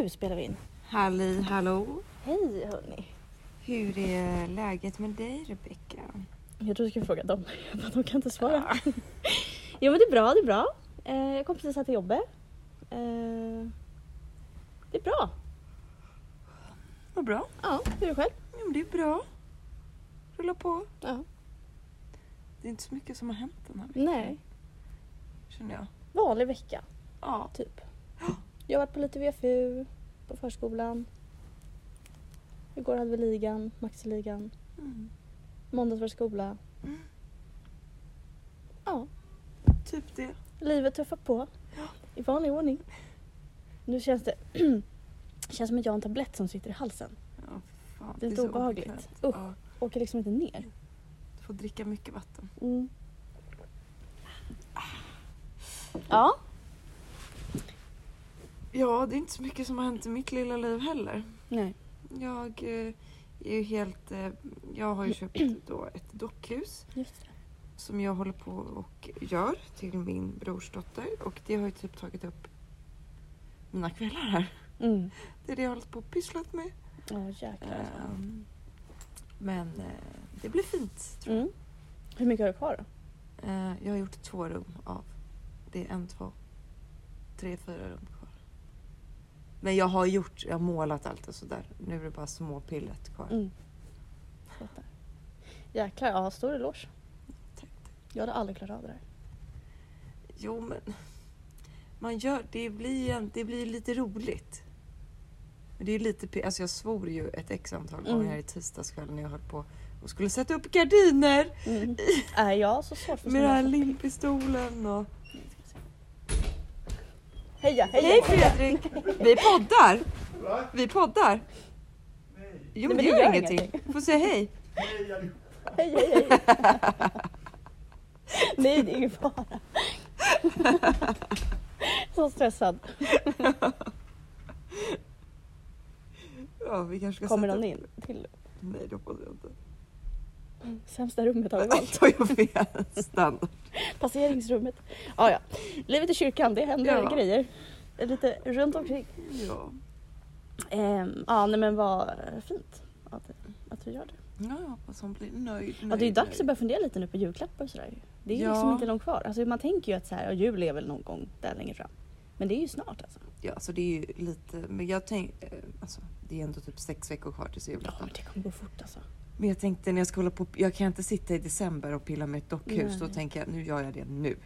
Nu spelar vi in. Halli hallå! Hej hörni. Hur är läget med dig Rebecka? Jag tror du skulle fråga dem, men de kan inte svara. jo men det är bra, det är bra. Eh, jag kom precis här till jobbet. Eh, det är bra. Vad bra. Ja, hur är det själv? Jo, men det är bra. Rulla på. Ja. Det är inte så mycket som har hänt den här veckan. Nej, Känner jag. vanlig vecka Ja. typ. Varit på lite VFU, på förskolan. Igår hade vi ligan, maxiligan. Mm. Måndags var det skola. Mm. Ja, Typ det. livet tuffar på. I vanlig ordning. Nu känns det känns som att jag har en tablett som sitter i halsen. Ja, fan, Det är så inte obehagligt. Usch. Ja, Åker liksom inte ner. du får dricka mycket vatten. Mm. Ja, Ja, det är inte så mycket som har hänt i mitt lilla liv heller. nej. Jag eh, är ju helt... Eh, jag har ju köpt då ett dockhus Just det. som jag håller på och gör till min brorsdotter. Och det har ju typ tagit upp mina kvällar här. Mm. Det är det jag har hållit på och pysslat med. Ja, jäklar. Ehm, men eh, det blir fint. Tror Mm. Hur mycket har du kvar då? jag. Jag har gjort två rum av. Det är en, två, tre, fyra rum. Men jag har gjort, jag har målat allt och sådär. Nu är det bara små pillet kvar. Mm. Fattar. Jäklar, ja stor eloge. Jag hade aldrig klarat av det där. Jo men man gör, det blir, det blir lite roligt. Men det är lite, alltså jag svor ju ett x antal gånger Mm. här i tisdagskväll när jag höll på och skulle sätta upp gardiner Mm. Är jag så svårt för med den här limpistolen och... Heja, heja! Hej Fredrik! Vi poddar! Vi poddar! Nej, Jo men det gör ingenting. ingenting. Får säga hej. Hej, hej, hej! Nej, det är ingen fara. så stressad. Ja, vi kanske ska Kommer sätta någon in till Nej det hoppas jag inte. Sämsta rummet har vi valt. Jag standard. Passeringsrummet. Ja, ja. Livet i kyrkan, det händer Ja. grejer. Lite runt omkring. Ja. Ehm, ja, nej men vad fint att, att du gör det. Ja, jag hoppas hon blir nöjd. Ja, det är ju nöjd, dags nöjd. att börja fundera lite nu på julklappar och sådär. Det är ju Ja. liksom inte långt kvar. Alltså man tänker ju att så här, ja, jul är väl någon gång där längre fram. Men det är ju snart alltså. Ja, så det är ju lite, men jag tänkte, alltså det är ändå typ sex veckor kvar tills Ja, julafton. men det kommer gå fort alltså. Men jag tänkte när jag ska hålla på, jag kan inte sitta i december och pilla med ett dockhus. Då Nej. tänker jag, nu gör jag det nu.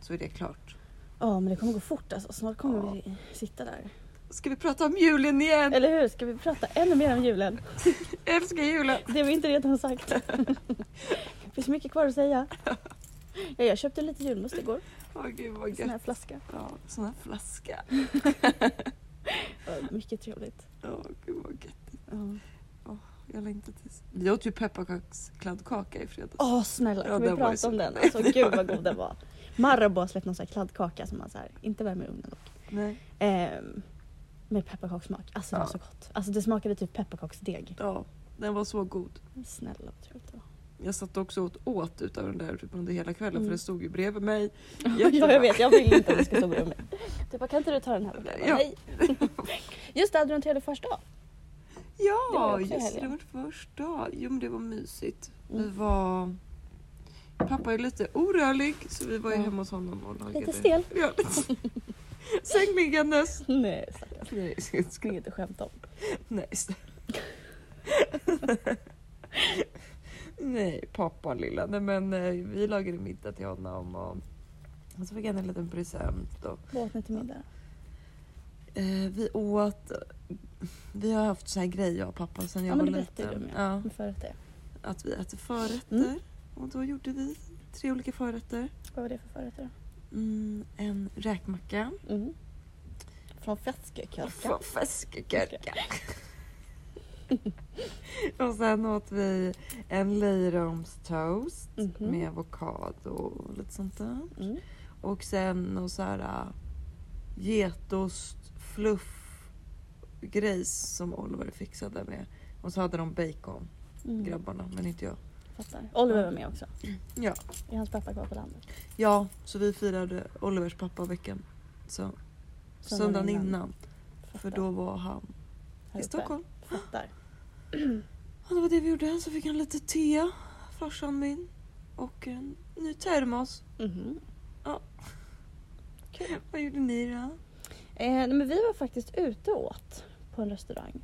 Så är det klart. Ja, men det kommer gå fort alltså. Snart kommer Ja. vi sitta där. Ska vi prata om julen igen? Eller hur? Ska vi prata ännu mer om julen? Älskar julen! Det vi inte redan har sagt. Det finns mycket kvar att säga. Ja, jag köpte lite julmust igår. Åh gud vad En sån här gött. flaska. Ja, sån här flaska. Mycket trevligt. Åh gud vad gött. Ja. Jag längtar tills... Vi åt ju pepparkakskladdkaka i fredags. Åh snälla, Ja, kan vi den prata om den? Alltså gud vad god den var. Marabou har släppt någon sån här kladdkaka som man så här, inte värmer i ugnen dock. Nej. Ehm, med pepparkakssmak. Alltså det Ja. var så gott. Alltså det smakade typ pepparkaksdeg. Ja, den var så god. Snälla vad trevligt det var. Jag satt också åt, åt utav den där typ under hela kvällen Mm. för det stod ju bredvid mig. Ja Jättebra. jag vet, jag vill inte att det ska stå bredvid mig. Du bara, kan inte du ta den här? Bara, Ja. Nej. Just det, hade du en trevlig första dag? Ja, just det. Det var första. Jo, men det var mysigt. Vi Mm. var... Pappa är lite orörlig så vi var ju hemma hos honom och lagade... Lite stel. Ja, lite. Sängliggandes. Nej stackars. Det är inget att skämta om. Nej. Nej, pappa lilla. Nej, men eh, vi lagade middag till honom och, och så fick han en liten present. Och, Vad åt ni till middag? Eh, vi åt... Vi har haft så här grej jag och pappa sen jag Ja men var det berättade du liten. om ja. Ja, Med förrätt det. att vi äter förrätter. Mm. Och då gjorde vi tre olika förrätter. Vad var det för förrätt då? Mm, en räkmacka. Mm. Från Feskekörka. Från Feskekörka. och sen åt vi en löjromstoast Mhm. med avokado och lite sånt där. Mm. Och sen någon så här äh, getost fluff grejs som Oliver fixade med. Och så hade de bacon, Mm. grabbarna, men inte jag. Fattar. Oliver var med också. Ja. Är hans pappa kvar på landet? ja, så vi firade Olivers pappa veckan. Så söndagen innan. Fattar. För då var han Här i uppe. Stockholm. Fattar. Ja, det var det vi gjorde. Så fick han lite te, farsan min. Och en ny termos. Mhm. Kul. Vad gjorde ni då? Eh, men vi var faktiskt ute och åt på en restaurang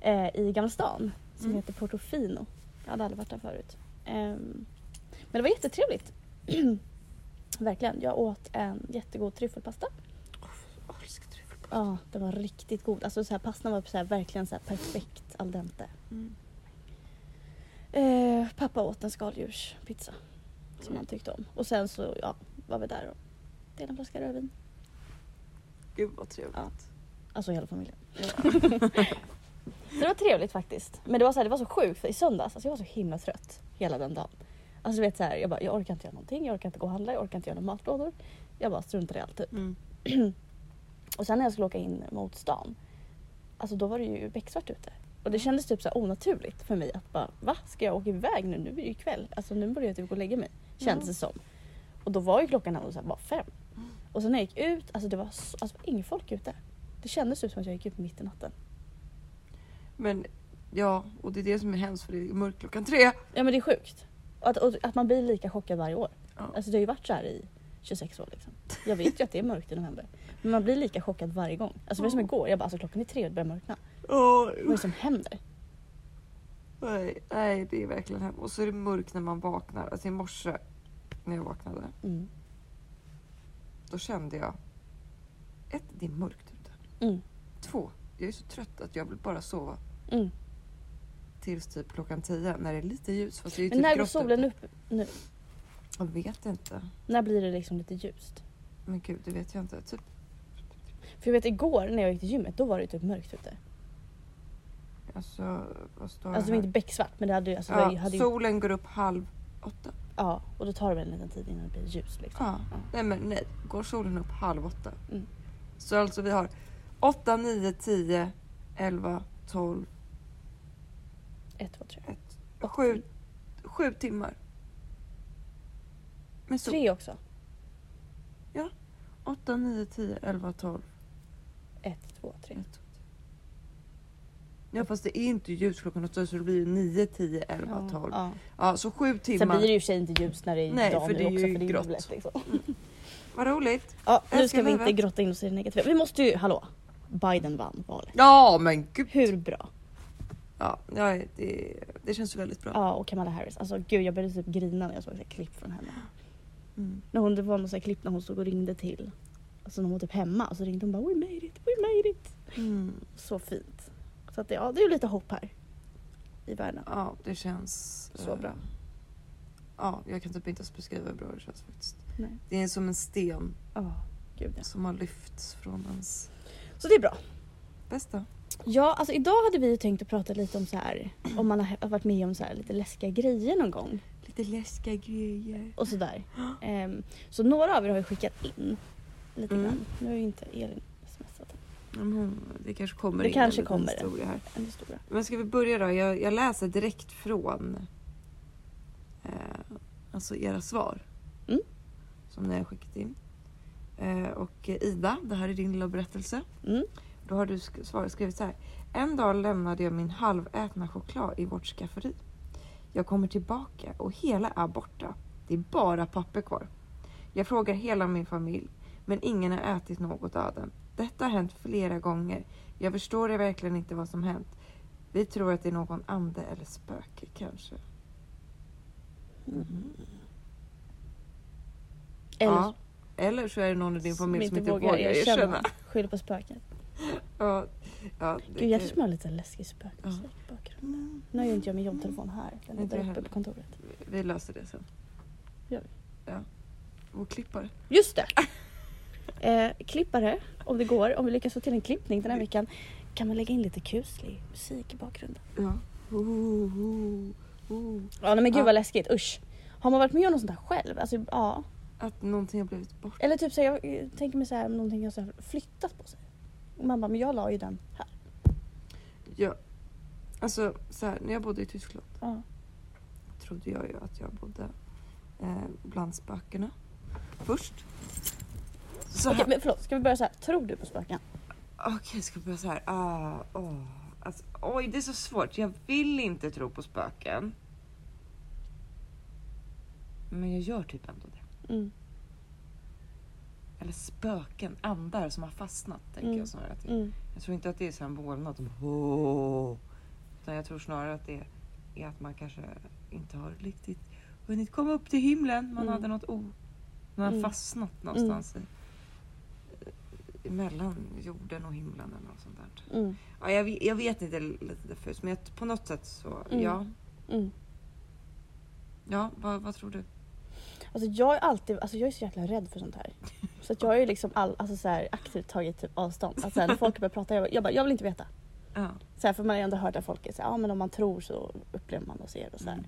eh, i Gamla stan som Mm. heter Portofino. Jag hade aldrig varit där förut. Ehm, men det var jättetrevligt. Verkligen. Jag åt en jättegod tryffelpasta. Tryffelpasta. Ja, den var riktigt god. Alltså så här, pastan var så här, verkligen så här, perfekt al dente. Mm. Eh, pappa åt en skaldjurspizza som han tyckte om. Och sen så ja, var vi där och delade en flaska rödvin. Gud vad trevligt. Ja. Alltså hela familjen. Ja. Så det var trevligt faktiskt. Men det var så, här, det var så sjukt för i söndags, alltså jag var så himla trött hela den dagen. Alltså du vet så här, jag bara, jag orkar inte göra någonting, jag orkar inte gå och handla, jag orkar inte göra några matlådor. Jag bara struntade i allt typ. Mm. Och sen när jag skulle åka in mot stan, alltså då var det ju becksvart ute. Och det kändes typ så här onaturligt för mig att bara, va? Ska jag åka iväg nu? Nu är det ju kväll. Alltså nu borde jag typ gå och lägga mig. Kändes Ja. det som. Och då var ju klockan ändå så här, bara fem. Och sen när jag gick ut, alltså det var, så, alltså, inget folk ute. Det kändes typ som att jag gick ut mitt i natten. Men ja, och det är det som är hemskt för det är mörkt klockan tre. Ja men det är sjukt. Och att, och att man blir lika chockad varje år. Ja. Alltså det har ju varit så här i 26 år liksom. Jag vet ju att det är mörkt i november. Men man blir lika chockad varje gång. Alltså det var som igår, jag bara alltså klockan är tre och det börjar mörkna. Vad är det som händer? nej, nej, det är verkligen hemskt. Och så är det mörkt när man vaknar. Alltså i morse när jag vaknade, Mm. Då kände jag ett, det är mörkt ute. Mm. Två, jag är så trött att jag vill bara sova Mm. tills typ klockan tio när det är lite ljus. Fast det är ju Men typ när går solen ute. upp nu? Jag vet inte. När blir det liksom lite ljust? Men gud, det vet jag inte. Typ, För jag vet igår när jag gick till gymmet, då var det typ mörkt ute. alltså, vad står Alltså det det var inte becksvart men det hade, ju- alltså, det Ja, hade ju, solen går upp halv åtta. Ja, och då tar det väl en liten tid innan det blir ljus liksom. Ja. Ja. Nej men nej, går solen upp halv åtta. Mm. Så alltså vi har 8, 9, 10, 11, 12, Ett, två, tre. 1, 7, 7 timmar. Med sol. Tre också. 8, 9, 10, 11, 12, Ett, två, tre. 1, 2, 3. Ja fast det är inte ljus klockan åtta så det blir 9, 10, 11, 12. Ja. Ja. så 7 Sen timmar. blir det ju för sig inte ljust när det är Nej, dagen för det är också ju för det är grått. liksom. Vad roligt. Ja, nu ska vi inte grotta in oss i det negativa. Vi måste ju, hallå, Biden vann valet. Ja men gud. Hur bra? Ja, ja det, det känns väldigt bra. Ja, och Kamala Harris. Alltså gud, jag började typ grina när jag såg ett klipp från henne. Mm. När hon, det var något klipp när hon stod och ringde till, alltså när hon var typ hemma och så ringde hon bara We made it, we made it. Mm. Så fint. Så att det, ja, det är ju lite hopp här. I världen. Ja, det känns... Så eh, bra. Ja, jag kan typ inte ens beskriva hur bra det känns faktiskt. Nej. Det är som en sten Ja, gud ja. som har lyfts från ens Så det är bra. bästa. Ja, alltså idag hade vi ju tänkt att prata lite om så här, om man har varit med om så här lite läskiga grejer någon gång. Lite läskiga grejer. och sådär. Ehm, så några av er har ju skickat in lite Mm. grann. Nu har ju inte Elin det kanske kommer Det in kanske en kommer. historia här. en historia. Men ska vi börja då? Jag, jag läser direkt från eh, alltså era svar. Mm. Som ni har skickat in. Eh, och Ida, det här är din lilla berättelse. Mm. Då har du sk- svaret skrivit så här. En dag lämnade jag min halvätna choklad i vårt skafferi. Jag kommer tillbaka och hela är borta. Det är bara papper kvar. Jag frågar hela min familj, men ingen har ätit något av den. Detta har hänt flera gånger. Jag förstår verkligen inte vad som hänt. Vi tror att det är någon ande eller spöke kanske. Eller Ja. Eller så är det någon i din familj som inte vågar erkänna. Skyller på spöken. Ja, ja, det Gud jag tror man har lite läskig spökmusik i bakgrunden. Mm. Nu har ju inte jag min jobbtelefon här. Den är Inte där jag uppe på kontoret. Vi löser det sen. Gör vi. Ja. Och klippare. Just det! Eh, klippare, om det går, om vi lyckas få till en klippning den här veckan kan man lägga in lite kuslig musik i bakgrunden. Ja. Oh, oh, oh. Ja nej, men gud Ja. vad läskigt, usch. Har man varit med om något sånt här själv? Alltså, ja. Att någonting har blivit bort. Eller typ så här, jag eh, tänker mig så här, någonting har så här flyttat på sig. Och man bara, men jag la ju den här. Ja. Alltså så här, när jag bodde i Tyskland Ja. trodde jag ju att jag bodde eh, bland spökena. Först. Så Okej men förlåt, ska vi börja så här. Tror du på spöken? Okej, ska vi börja så här. Ah, åh. Alltså, oj, det är så svårt. Jag vill inte tro på spöken. Men jag gör typ ändå det. Mm. Eller spöken, andar som har fastnat. tänker Mm. jag snarare att det Mm. Jag tror inte att det är så här molnat som åh. Utan jag tror snarare att det är att man kanske inte har riktigt hunnit komma upp till himlen. Man Mm. hade något o... Man har Mm. fastnat någonstans i, emellan jorden och himlen eller något sånt där. Mm. Ja, jag, vet- jag vet inte lite diffust men jag, på något sätt så Mm. ja. Mm. Ja, vad, vad tror du? Alltså jag är alltid, alltså jag är så jäkla rädd för sånt här. Så att jag har ju liksom all, alltså så här, aktivt tagit typ avstånd. Alltså så här, när folk börjar prata, jag bara, jag, bara, jag vill inte veta. Ja. Så här, för man har ju ändå hört att folk är så här, ja men om man tror så upplever man och ser och så här. Mm.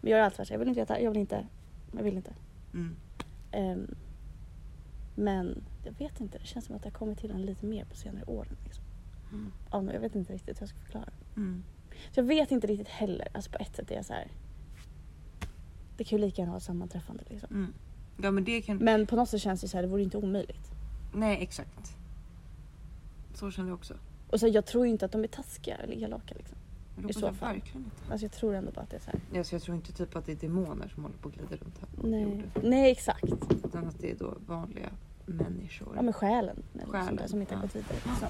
Men jag är alltid så här, jag vill inte veta, jag vill inte, jag vill inte. Mm. Men jag vet inte, det känns som att det har kommit till en lite mer på senare år. Liksom. Mm. Ja, jag vet inte riktigt hur jag ska förklara. Mm. Så jag vet inte riktigt heller. Alltså på ett sätt är jag så här. Det kan ju lika gärna ha ett sammanträffande liksom. Mm. Ja men det kan... Men på något sätt känns det så här, det vore inte omöjligt. Nej exakt. Så känner jag också. Och så jag tror ju inte att de är taskiga eller elaka liksom. I hoppas så jag fall. verkligen inte. Alltså jag tror ändå bara att det är så här. Ja, så jag tror inte typ att det är demoner som håller på och glider runt här på Nej, jorden. nej exakt. Utan att det är då vanliga människor. Ja men själen. Eller Själen, sånt där, som inte har ja. gått vidare. Liksom.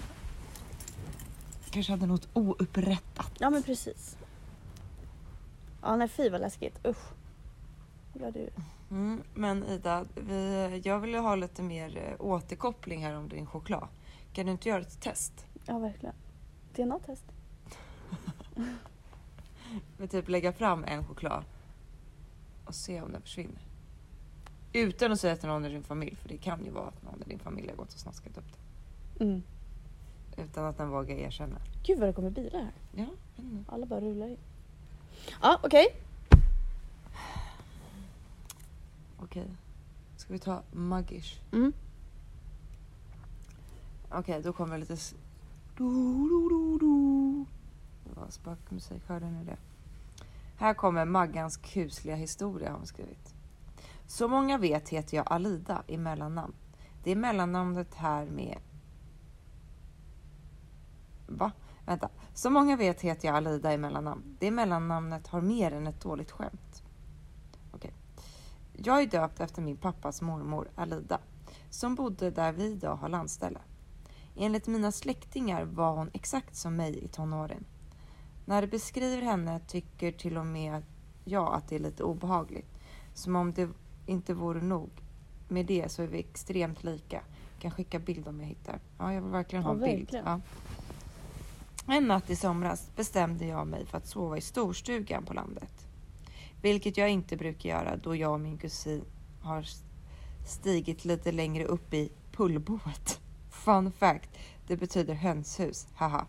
Kanske hade något oupprättat. Ja men precis. Ja nej fy vad läskigt. Usch. Ja du. Mm, men Ida, vi, jag vill ju ha lite mer eh, återkoppling här om din choklad. Kan du inte göra ett test? Ja verkligen. DNA-test. Vi typ lägga fram en choklad och se om den försvinner. Utan att säga till någon i din familj, för det kan ju vara att någon i din familj har gått och snaskat upp den. Mm. Utan att den vågar erkänna. Gud vad det kommer bilar här. Ja. Alla bara rullar in. Ja okej. okej. Ska vi ta Muggish? Mm. Okej, då kommer lite... Du, du, du, spökmusik, hörde ni det? Här kommer Maggans kusliga historia har hon skrivit. Så många vet heter jag Alida i mellannamn. Det är mellannamnet här med... Va? Vänta. Så många vet heter jag Alida i mellannamn. Det mellannamnet har mer än ett dåligt skämt. Okej. Jag är döpt efter min pappas mormor Alida som bodde där vi idag har landställe. Enligt mina släktingar var hon exakt som mig i tonåren. När de beskriver henne tycker till och med jag att det är lite obehagligt. Som om det inte vore nog med det så är vi extremt lika. Jag kan skicka bild om jag hittar. Ja, jag vill verkligen ha Ja, en bild. verkligen. Ja. En natt i somras bestämde jag mig för att sova i storstugan på landet. Vilket jag inte brukar göra då jag och min kusin har stigit lite längre upp i pullboet. Fun fact, det betyder hönshus, haha.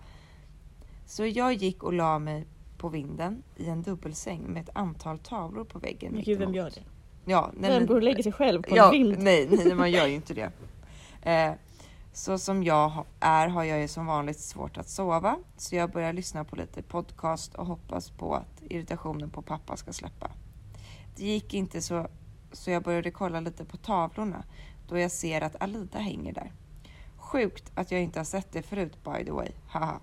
Så jag gick och la mig på vinden i en dubbelsäng med ett antal tavlor på väggen. Men gud vem gör det? Ja, nej, vem men- går och lägger sig själv på ja, en vind? Nej, nej, man gör ju inte det. Eh, så som jag är har jag ju som vanligt svårt att sova. Så jag börjar lyssna på lite podcast och hoppas på att irritationen på pappa ska släppa. Det gick inte så, så jag började kolla lite på tavlorna då jag ser att Alida hänger där. Sjukt att jag inte har sett det förut by the way, haha.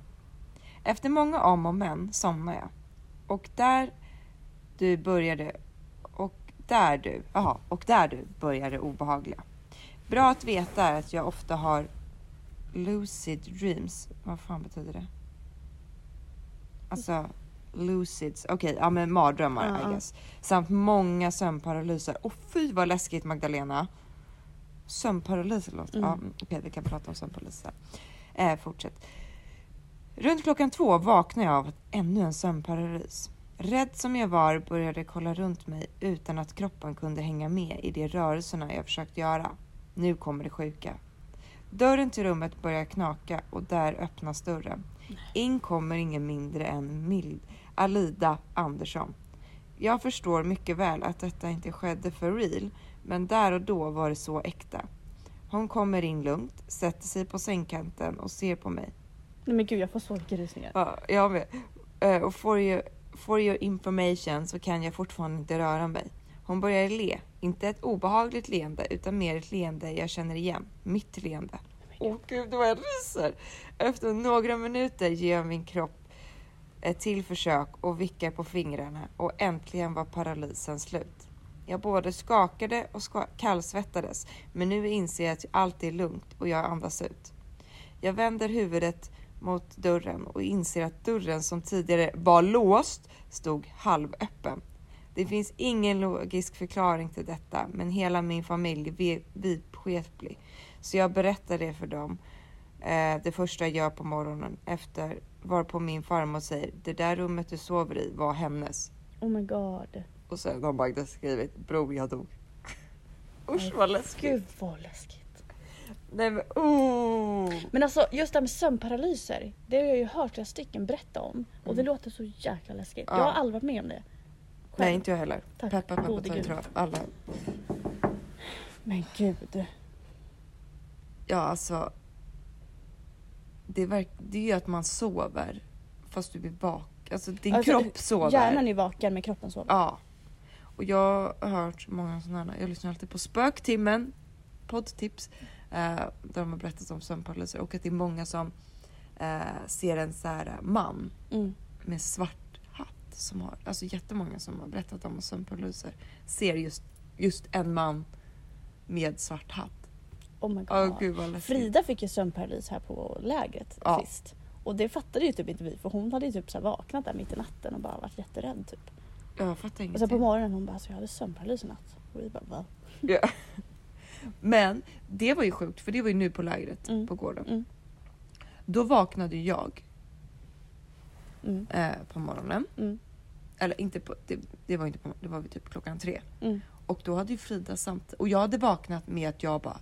Efter många om och men somnar jag. Och där du började och där du, jaha, och där du började obehagliga. Bra att veta är att jag ofta har lucid dreams. Vad fan betyder det? Alltså lucids, okej, ja men mardrömmar Ja, I ja. guess. Samt många sömnparalyser. Och fy vad läskigt Magdalena. Sömnparalyser låter, Mm. ja okej vi kan prata om sömnparalyser. Eh, fortsätt. Runt klockan två vaknade jag av ännu en sömnparalys. Rädd som jag var började kolla runt mig utan att kroppen kunde hänga med i de rörelserna jag försökt göra. Nu kommer det sjuka. Dörren till rummet börjar knaka och där öppnas dörren. In kommer ingen mindre än mild Alida Andersson. Jag förstår mycket väl att detta inte skedde för real, men där och då var det så äkta. Hon kommer in lugnt, sätter sig på sängkanten och ser på mig. Nej men gud jag får så mycket rysningar. Ja, jag med. Eh, Och for your, for your information så kan jag fortfarande inte röra mig. Hon börjar le. Inte ett obehagligt leende utan mer ett leende jag känner igen. Mitt leende. Åh gud vad jag ryser. Efter några minuter ger jag min kropp ett till försök och vickar på fingrarna och äntligen var paralysen slut. Jag både skakade och ska kallsvettades men nu inser jag att allt är lugnt och jag andas ut. Jag vänder huvudet mot dörren och inser att dörren som tidigare var låst stod halvöppen. Det finns ingen logisk förklaring till detta, men hela min familj är vidskeplig. Så jag berättar det för dem eh, det första jag gör på morgonen efter varpå min farmor säger det där rummet du sover i var hennes. Oh my god. Och sen har Magda skrivit bror jag dog. Usch vad läskigt. Gud vad läskigt. Nej men oh. Men alltså just det här med sömnparalyser. Det har jag ju hört flera stycken berätta om. Och det Mm. låter så jäkla läskigt. Ja. Jag har aldrig varit med om det. Nej Själv. inte jag heller. Tack Peppa peppa gode ta i gud. Alla. Men gud. Ja alltså. Det är, verk, det är ju att man sover fast du blir vak. Alltså din Alltså, kropp sover. Hjärnan är vaken men kroppen sover. Ja. Och jag har hört många sådana här, jag lyssnar alltid på Spöktimmen, poddtips, där de har berättat om sömnparalyser och att det är många som eh, ser en så här man Mm. med svart hatt som har, alltså jättemånga som har berättat om sömnparalyser ser just, just en man med svart hatt. Oh my god. Åh gud. Frida fick ju sömnparalys här på lägret Ja. sist. Och det fattade ju typ inte vi för hon hade ju typ så vaknat där mitt i natten och bara varit jätterädd typ. Jag fattar Och sen ingenting. på morgonen hon bara så jag hade sömnparalys i natt. Och vi bara va? Ja. Men det var ju sjukt för det var ju nu på lägret Mm. på gården. Mm. Då vaknade jag Mm. eh, på morgonen. Mm. Eller inte på, det, det var inte på det var typ klockan tre. Mm. Och då hade ju Frida samt och jag hade vaknat med att jag bara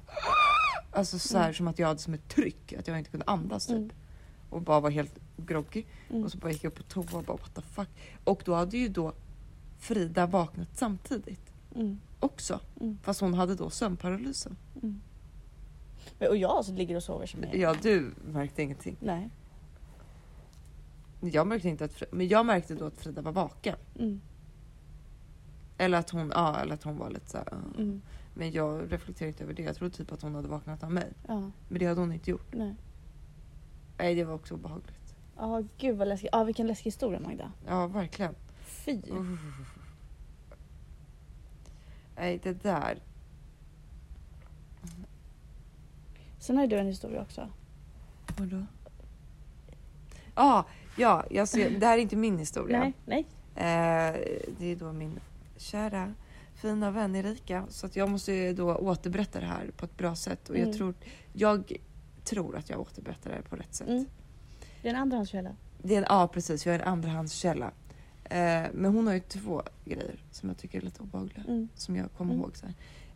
Alltså så här Mm. som att jag hade som ett tryck, att jag inte kunde andas typ. Och bara var helt groggy. Och så bara gick jag upp på toa och bara what the fuck. Och då hade ju då Frida vaknat samtidigt Mm. Också. Mm. Fast hon hade då sömnparalysen. Mm. Men- Och jag så ligger och sover som jag Ja du märkte ingenting. Nej. Jag märkte inte att Frida, men jag märkte då att Frida var vaken. Mm. Eller att hon, ja, eller att hon var lite så här, uh. Mm. Men jag reflekterar inte över det. Jag trodde typ att hon hade vaknat av mig. Ja. Men det hade hon inte gjort. Nej. Nej det var också obehagligt. Ja gud vad läskigt. Ja vilken läskig historia Magda. Ja verkligen. Fy. Uff. Nej det där. Sen har ju du en historia också. Vadå? Ah, ja, jag ser, det här är inte min historia. Nej. Nej. Eh, det är då min kära fina vän Erika. Så att jag måste då återberätta det här på ett bra sätt. Och jag, Mm. tror, jag tror att jag återberättar det här på rätt sätt. Mm. Det är en andrahandskälla. Det är en, ja precis, jag är en andrahandskälla. Eh, men hon har ju två grejer som jag tycker är lite obehagliga. Mm. Som jag kommer Mm. ihåg. Så.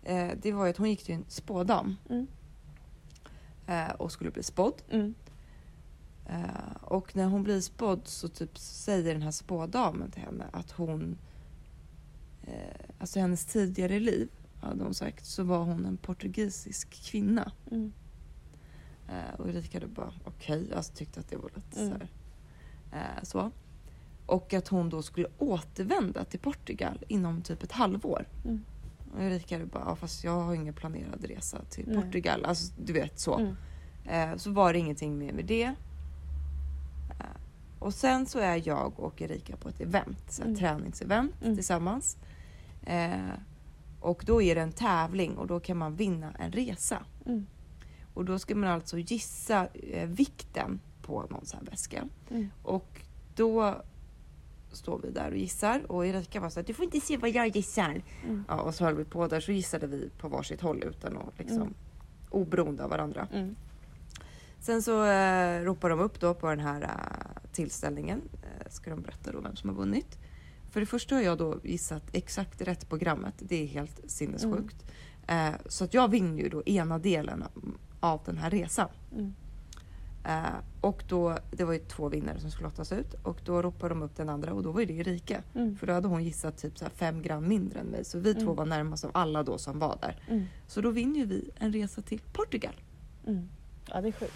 Eh, det var ju att hon gick till en spådam Mm. eh, och skulle bli spådd. Mm. Och när hon blir spådd så typ säger den här spådamen till henne att hon... Alltså hennes tidigare liv, hade hon sagt, så var hon en portugisisk kvinna. Mm. Och Erika hade bara okej, alltså tyckte att det var lite Mm. så här. Så. Och att hon då skulle återvända till Portugal inom typ ett halvår. Mm. Och Erika bara, ja, fast jag har ingen planerad resa till Nej. Portugal. Alltså du vet så. Mm. Eh, så var det ingenting mer med det. Eh, och sen så är jag och Erika på ett event, så här, Mm. träningsevent Mm. tillsammans. Eh, och då är det en tävling och då kan man vinna en resa. Mm. Och då ska man alltså gissa eh, vikten på någon sån här väska. Mm. Och då står vi där och gissar och Erika var så här, du får inte se vad jag gissar. Mm. Ja, och så höll vi på där så gissade vi på varsitt håll utan att liksom Mm. oberoende av varandra. Mm. Sen så eh, ropar de upp då på den här eh, tillställningen. Eh, ska de berätta då vem som har vunnit. För det första har jag då gissat exakt rätt programmet. Det är helt sinnessjukt. Eh, så att jag vinner ju då ena delen av- av den här resan. Mm. Eh, och då, det var ju två vinnare som skulle lottas ut och då ropade de upp den andra och då var ju det Erika. Mm. För då hade hon gissat typ så fem gram mindre än mig så vi två Mm. var närmast av alla då som var där. Mm. Så då vinner ju vi en resa till Portugal. Mm. Ja det är sjukt.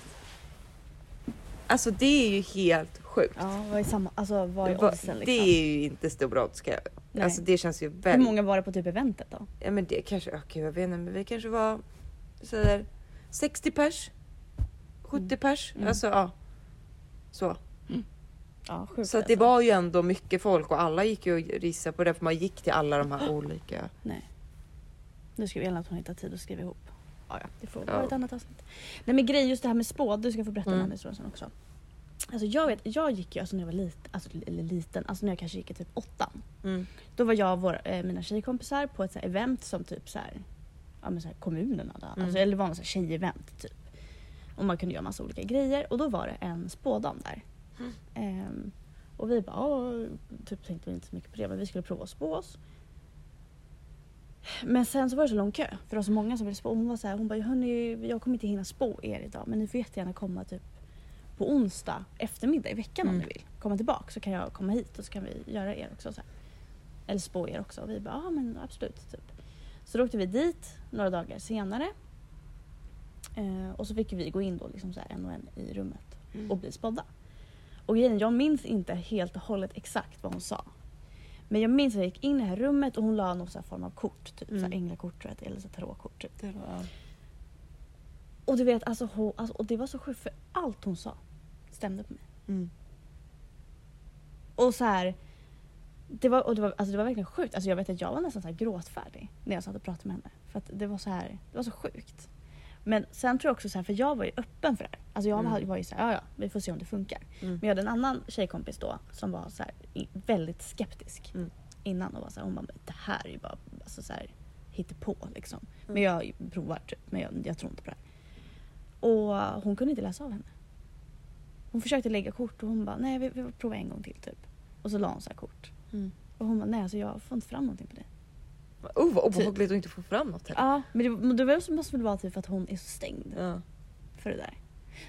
Alltså det är ju helt sjukt. Ja vad är samma, alltså vad är oddsen liksom? Det är ju inte stora odds. ska jag- Nej. Alltså det känns ju Hur väldigt... många var det på typ eventet då? Ja men det kanske, okej jag vet inte men vi kanske var, säger 60 pers. 70 pers. Mm. Alltså ja. Så. Ja, sjukt Så att det alltså. var ju ändå mycket folk och alla gick ju och rissade på det för man gick till alla de här olika. Nej. Nu ska vi att hon hittar tid att skriva ihop. Ja, ja, det får Ja. vara ett annat avsnitt. Nej men grejen just det här med spåd, du ska få berätta Mm. den här historien sen också. Alltså jag vet, jag gick ju alltså när jag var liten, alltså, eller liten, alltså när jag kanske gick i typ åttan. Mm. Då var jag och våra, eh, mina tjejkompisar på ett så event som typ så här, ja men så här kommunen hade. Mm. Alltså, eller det var något så här tjejevent typ. Och man kunde göra massa olika grejer och då var det en spådam där. Mm. Ehm, och vi bara, typ tänkte vi inte så mycket på det men vi skulle prova att spå oss. Men sen så var det så lång kö för det var så många som ville spå. Hon var så här, hon bara, hörni jag kommer inte hinna spå er idag men ni får jättegärna komma typ på onsdag eftermiddag i veckan om Mm. ni vill. Komma tillbaka så kan jag komma hit och så kan vi göra er också. Så här. Eller spå er också. Och vi bara, ja men absolut. Typ. Så då åkte vi dit några dagar senare. Eh, och så fick vi gå in då liksom så en och en i rummet Mm. och bli spådda. Och grejen, jag minns inte helt och hållet exakt vad hon sa. Men jag minns att jag gick in i det här rummet och hon la någon så här form av kort. Typ Mm. så här änglakort tror jag, eller så tarotkort. Typ. Det var... Och du vet, alltså, hon, alltså, och det var så sjukt för allt hon sa stämde på mig. Mm. Och så här, det var, och det var, alltså det var verkligen sjukt. Alltså jag vet att jag var nästan så här gråtfärdig när jag satt och pratade med henne. För att det var så här, det var så sjukt. Men sen tror jag också så här, för jag var ju öppen för det här. Alltså jag Mm. var, ju så här, ja ja, vi får se om det funkar. Mm. Men jag hade en annan tjejkompis då som var så här, väldigt skeptisk Mm. innan och var så här, hon bara, "Men det här är ju bara alltså så här, hittepå liksom. Mm. Men jag provar typ, men jag, jag tror inte på det här. Och hon kunde inte läsa av henne. Hon försökte lägga kort och hon bara, nej vi, vi får prova en gång till typ. Och så la hon så här kort. Mm. Och hon bara, nej alltså jag får inte fram någonting på det. Oh, vad obehagligt att inte få fram något heller. Ja, men det, men det måste väl vara typ för att hon är så stängd Ja. för det där.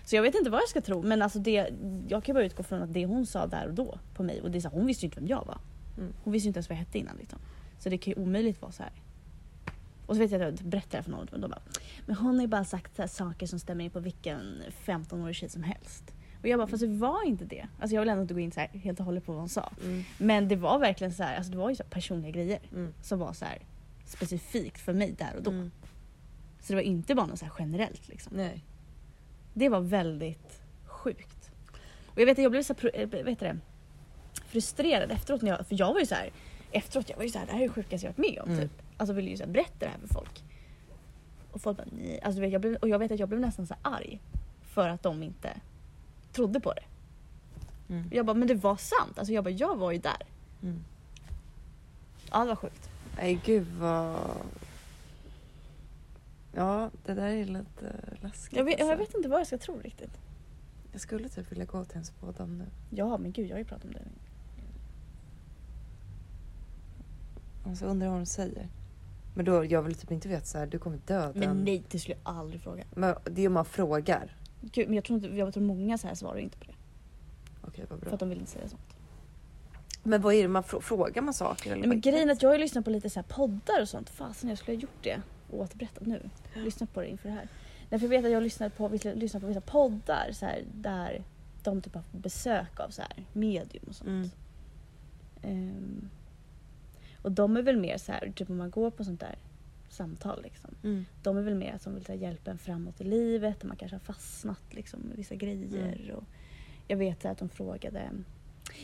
Så jag vet inte vad jag ska tro men alltså det, jag kan bara utgå från att det hon sa där och då på mig och det är så här, hon visste ju inte vem jag var. Mm. Hon visste ju inte ens vad jag hette innan liksom. Så det kan ju omöjligt vara så här. Och så vet jag att jag berättade det här för någon och de bara, men hon har ju bara sagt så här saker som stämmer in på vilken 15-årig tjej som helst. Och jag bara, fast det var inte det. Alltså jag vill ändå inte gå in så här helt och hållet på vad hon sa. Mm. Men det var verkligen så här, alltså det var ju så personliga grejer Mm. som var så här specifikt för mig där och då. Mm. Så det var inte bara något så här generellt liksom. Nej. Det var väldigt sjukt. Och jag vet att jag blev så här, eh, vet det, frustrerad efteråt. När jag, för jag var ju så här, efteråt, jag var ju så här, det här är det sjukaste jag varit med om. Mm. Typ. Alltså ville ju så här, berätta det här för folk. Och folk bara nej. Alltså, jag blev, och jag vet att jag blev nästan så här arg. För att de inte trodde på det. Mm. Jag bara, men det var sant. Alltså jag bara, jag var ju där. Mm. Ja det var sjukt. Nej gud vad... Ja, det där är lite läskigt. Jag vet, jag alltså. vet inte vad jag ska tro riktigt. jag skulle typ vilja gå till en spådam nu. Ja men gud jag har ju pratat om det. Och så undrar jag vad de säger. Men då, jag vill typ inte veta så här, du kommer dö. Men nej det skulle jag aldrig fråga. Men det är om man frågar. Gud, men jag tror, inte, jag tror många så här svarar inte på det. Okej, vad För bra. att de vill inte säga sånt. Men vad är det man frå- frågar man saker? Eller Nej, men vad- grejen är att jag har ju lyssnat på lite så här poddar och sånt. Fasen jag skulle ha gjort det och återberättat nu. Lyssnat på det inför det här. Därför jag vet att jag har lyssnat på, på vissa poddar så här, där de typ har besök av så här, medium och sånt. Mm. Ehm, och de är väl mer så här, typ om man går på sånt där samtal liksom. Mm. De är väl mer som vill här, hjälpa en framåt i livet. Man kanske har fastnat liksom, med vissa grejer. Mm. Och jag vet här, att de frågade.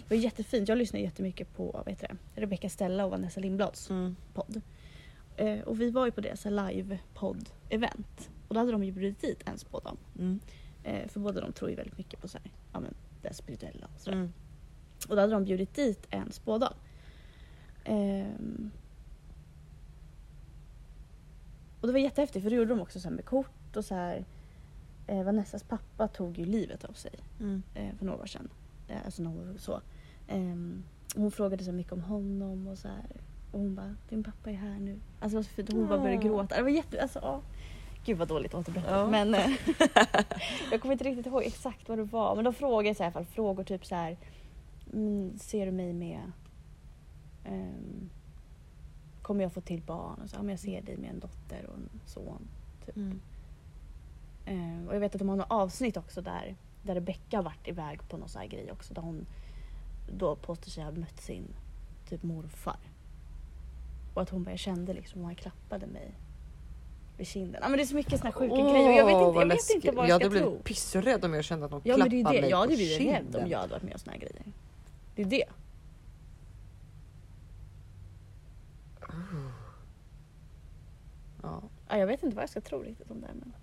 Det var jättefint. Jag lyssnade jättemycket på vad heter det, Rebecca Stella och Vanessa Lindblads Mm. podd. Eh, och vi var ju på deras live-podd-event. Och då hade de ju bjudit dit en spådam. Mm. Eh, för båda de tror ju väldigt mycket på så här, ja, men, det spirituella och sådär. Mm. Och då hade de bjudit dit en spådam. Ehm. Och det var jättehäftigt för det gjorde de också så här med kort och så här. Eh, Vanessas pappa tog ju livet av sig Mm. eh, för några år sedan. Eh, alltså var så. Ehm, hon frågade så mycket om honom och så här. Och hon bara, din pappa är här nu. Alltså det var så. Hon bara började gråta. Det var jätte, alltså åh. Gud vad dåligt återberättat. Ja. Men eh, jag kommer inte riktigt ihåg exakt vad det var. Men de frågade så här, i alla fall frågor typ så här. Mm, ser du mig med ehm, Kommer jag få till barn? Och så, ja, men jag ser dig med en dotter och en son. Typ. Mm. Eh, och jag vet att de har något avsnitt också där, där Rebecca har varit iväg på någon sån här grej också. Där hon då påstår sig ha mött sin typ morfar. Och att hon bara, jag kände liksom, hon klappade mig vid kinden. Ja, men det är så mycket såna sjuka grejer och jag vet inte, jag vet inte vad jag, jag ska hade tro. blivit pissrädd om jag kände att någon Ja men det är klappade det, mig jag hade på blivit rädd kinden. om jag hade varit med om såna här grejer. Det är det. Ja. Ja, jag vet inte vad jag ska tro riktigt om det här, men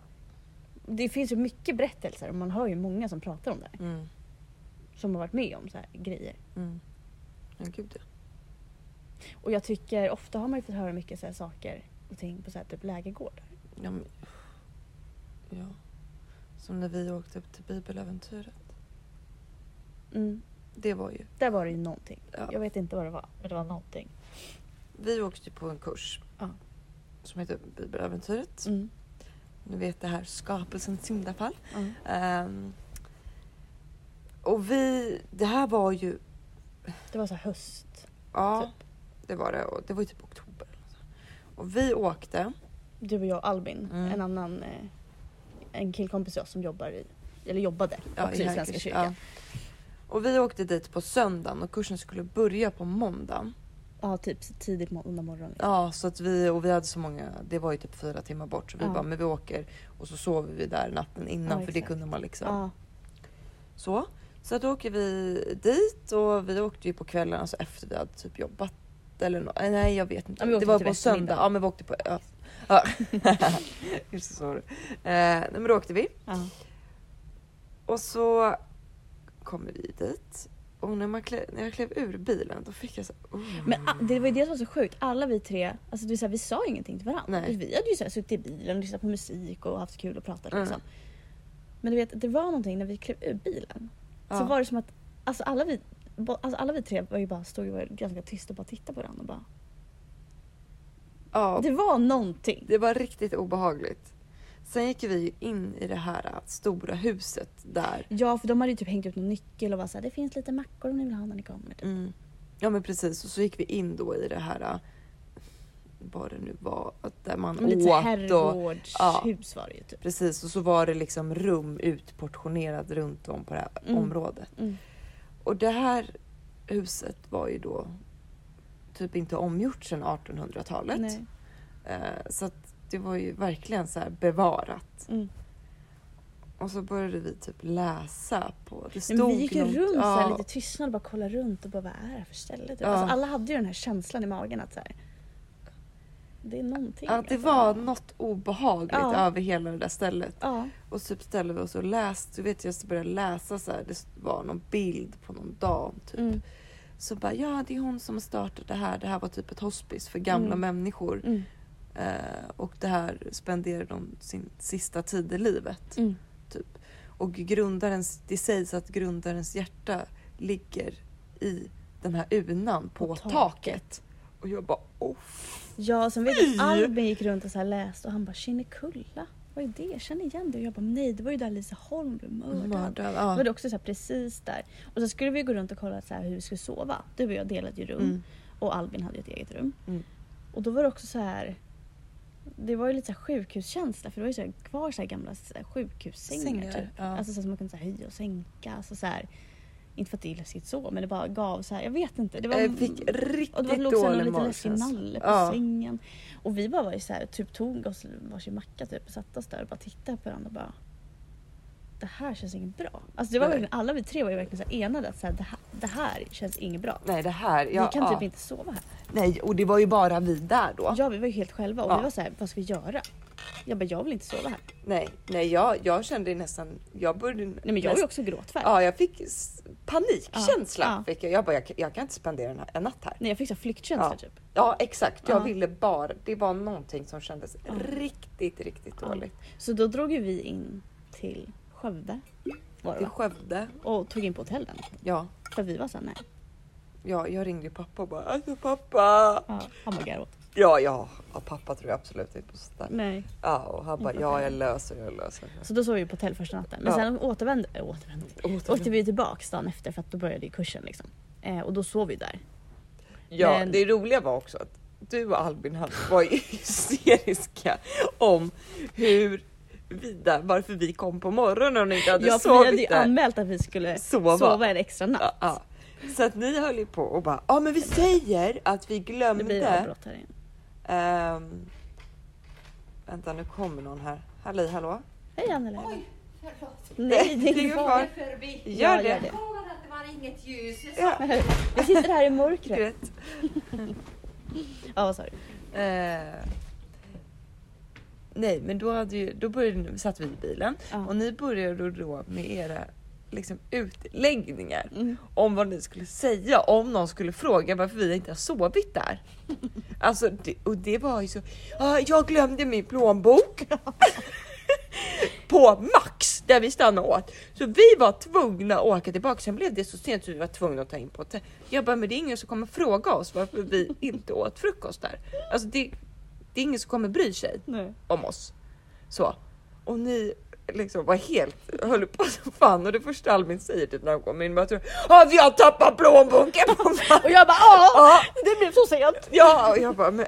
Det finns ju mycket berättelser och man hör ju många som pratar om det här. Mm. Som har varit med om så här grejer. Mm. Ja gud ja. Och jag tycker ofta har man ju fått höra mycket så här saker och ting på så här typ lägergårdar. Ja, men, ja. Som när vi åkte upp till bibeläventyret. Mm. Det var ju. Där var det ju någonting. Ja. Jag vet inte vad det var, men det var någonting. Vi åkte på en kurs. Ja. Som heter bibeläventyret. Mm. Ni vet det här skapelsens syndafall. Mm. Ehm, och vi, det här var ju, Det var så höst. ja Typ. det var det. Och det var ju typ oktober. Och vi åkte. Du och jag och Albin, Mm. en annan eh, en killkompis oss som jobbar i, eller jobbade också i, Svenska kyrkan. ja. Och vi åkte dit på söndagen och kursen skulle börja på måndagen. Ja, typ tidigt måndag morgon. Liksom. Ja, så att vi och vi hade så många. Det var ju typ fyra timmar bort så vi Ja. bara, men vi åker och så sover vi där natten innan Ja, för det kunde man liksom. Ja. Så. Så att då åker vi dit och vi åkte ju på kvällen, alltså efter vi hade typ jobbat. Eller nå- nej jag vet inte. Det var till på söndag. Ja men vi åkte på... Ja. ja. Just så. Eh, men då åkte vi. Och så kommer vi dit. Och när, man klä, när jag klev ur bilen då fick jag så här, oh. Men ah, det var ju det som var så sjukt. Alla vi tre, alltså det vill säga, vi sa ingenting till varandra. Nej. Vi hade ju så här, suttit i bilen och lyssnat på musik och haft kul och pratat Mm. liksom. Men du vet, det var någonting när vi klev ur bilen. Så Ja. var det som att alltså alla, vi, alltså alla vi tre var ju bara, stod och var ganska tysta och bara tittade på varandra. Och bara, Ja, Det var någonting. det var riktigt obehagligt. Sen gick vi in i det här äh, stora huset där. Ja, för de hade ju typ hängt ut någon nyckel och var såhär, det finns lite mackor om ni vill ha när ni kommer. Typ. Mm. Ja men precis och så gick vi in då i det här äh, vad det nu var, att där man Men lite åt och herrgårdshus var det ju typ. precis och så var det liksom rum utportionerad runt om på det här Mm. området. Mm. Och det här huset var ju då typ inte omgjort sedan 1800-talet. Nej. Eh, så att det var ju verkligen så här bevarat. Mm. Och så började vi typ läsa på, det stod men vi gick ju något- runt så ja, här, lite tystnad och bara kollade runt och bara vad är det här för ställe? Typ. Ja. Alltså, alla hade ju den här känslan i magen att så här, det är någonting. Att det alltså. var något obehagligt Ja. över hela det där stället. Ja. Och så typ ställde vi oss och läste, du vet jag började läsa så här, det var någon bild på någon dam typ. Mm. Så bara ja det är hon som startade det här, det här var typ ett hospice för gamla Mm. människor. Mm. Eh, och det här spenderade de sin sista tid i livet. Mm. Typ. Och grundarens, det sägs att grundarens hjärta ligger i den här unan på, På taket. taket. Och jag bara oh. Ja, sen vet jag att Albin gick runt och så läste och han bara Kinnekulla, vad är det? Jag känner igen det. Och jag bara nej, det var ju där Lisa Holm blev mördad. Mördad. Ja. var det också så här precis där. Och så skulle vi gå runt och kolla så här hur vi skulle sova. Du och jag delade ju rum Mm. och Albin hade ju ett eget rum. Mm. Och då var det också så här. Det var ju lite så sjukhuskänsla för det var ju så kvar så gamla så sjukhussängar Sängar, typ. ja. Alltså så som man kunde så höja och sänka. Alltså så här, inte för att det är läskigt så men det bara gav så här, jag vet inte. Det var, Jag fick riktigt och det var låg så här någon dålig lite läskig nalle på Ja. sängen. Och vi bara var ju så här, typ tog oss varsin macka typ och satte oss där och bara tittade på varandra och bara det här känns inget bra. Alltså det var Nej. verkligen, alla vi tre var ju verkligen så här enade att så här, det, här, det här känns inget bra. Nej det här, ja, vi kan ja. typ inte sova här. Nej och det var ju bara vi där då. Ja vi var ju helt själva och Ja. vi var så här, vad ska vi göra? Jag bara, jag vill inte sova här. Nej, nej jag, jag kände nästan, jag började Nej men jag var ju också gråtfärdig. Ja jag fick panikkänsla. Ja, ja. Fick jag. jag bara jag, kan- jag kan inte spendera en, en natt här. Nej jag fick så flyktkänsla Ja. typ. Ja exakt, jag Ja. ville bara, det var någonting som kändes riktigt, riktigt dåligt. Så då drog ju vi in till Skövde. Var det, Till va? Skövde, och tog in på hotellen. ja. För vi var såhär, nej. Ja, jag ringde ju pappa och bara alltså pappa. Ja, han garvade. Ja, ja, ja, pappa tror jag absolut inte på sånt där. Nej. Ja, och han bara ja, jag löser jag löser det. Så då sov vi på hotell första natten. Men Ja. sen återvände, äh, återvände. Åkte vi tillbaks dagen efter för att då började ju kursen liksom. Eh, och då sov vi där. Ja, Men- det roliga var också att du och Albin hade- var ju hysteriska om hur vi där, varför vi kom på morgonen och inte hade Ja för vi hade ju sovit där. anmält att vi skulle Sova. sova, en extra natt. Ja, ja. Så att ni höll ju på och bara, ja men vi säger att vi Det glömde blir avbrott här igen. ehm, Vänta nu kommer någon här. Halli hallå? Hej Anneli. Oj, förlåt. Nej, det är ingen fara. Gör Ja, det. gör det. Att det var inget ljus. Ja, Jag sitter här i mörkret. Ja, vad sa du? Nej, men då, hade ju, då började, satt vi i bilen Ja. och ni började då med era liksom, utläggningar Mm. om vad ni skulle säga om någon skulle fråga varför vi inte har sovit där. Alltså, det, och det var ju så. Ah, jag glömde min plånbok. på Max där vi stannade åt. Så vi var tvungna att åka tillbaka. Sen blev det så sent så vi var tvungna att ta in på hotell. Jag bara, men det är ingen som kommer fråga oss varför vi inte åt frukost där. Alltså det, det är ingen som kommer bry sig Nej. om oss. Så. Och ni liksom var helt, höll på som fan och det första Albin säger typ när de kommer in bara tror ah, vi har tappat plånboken. Och jag bara ja, det blev så sent. ja, och jag bara men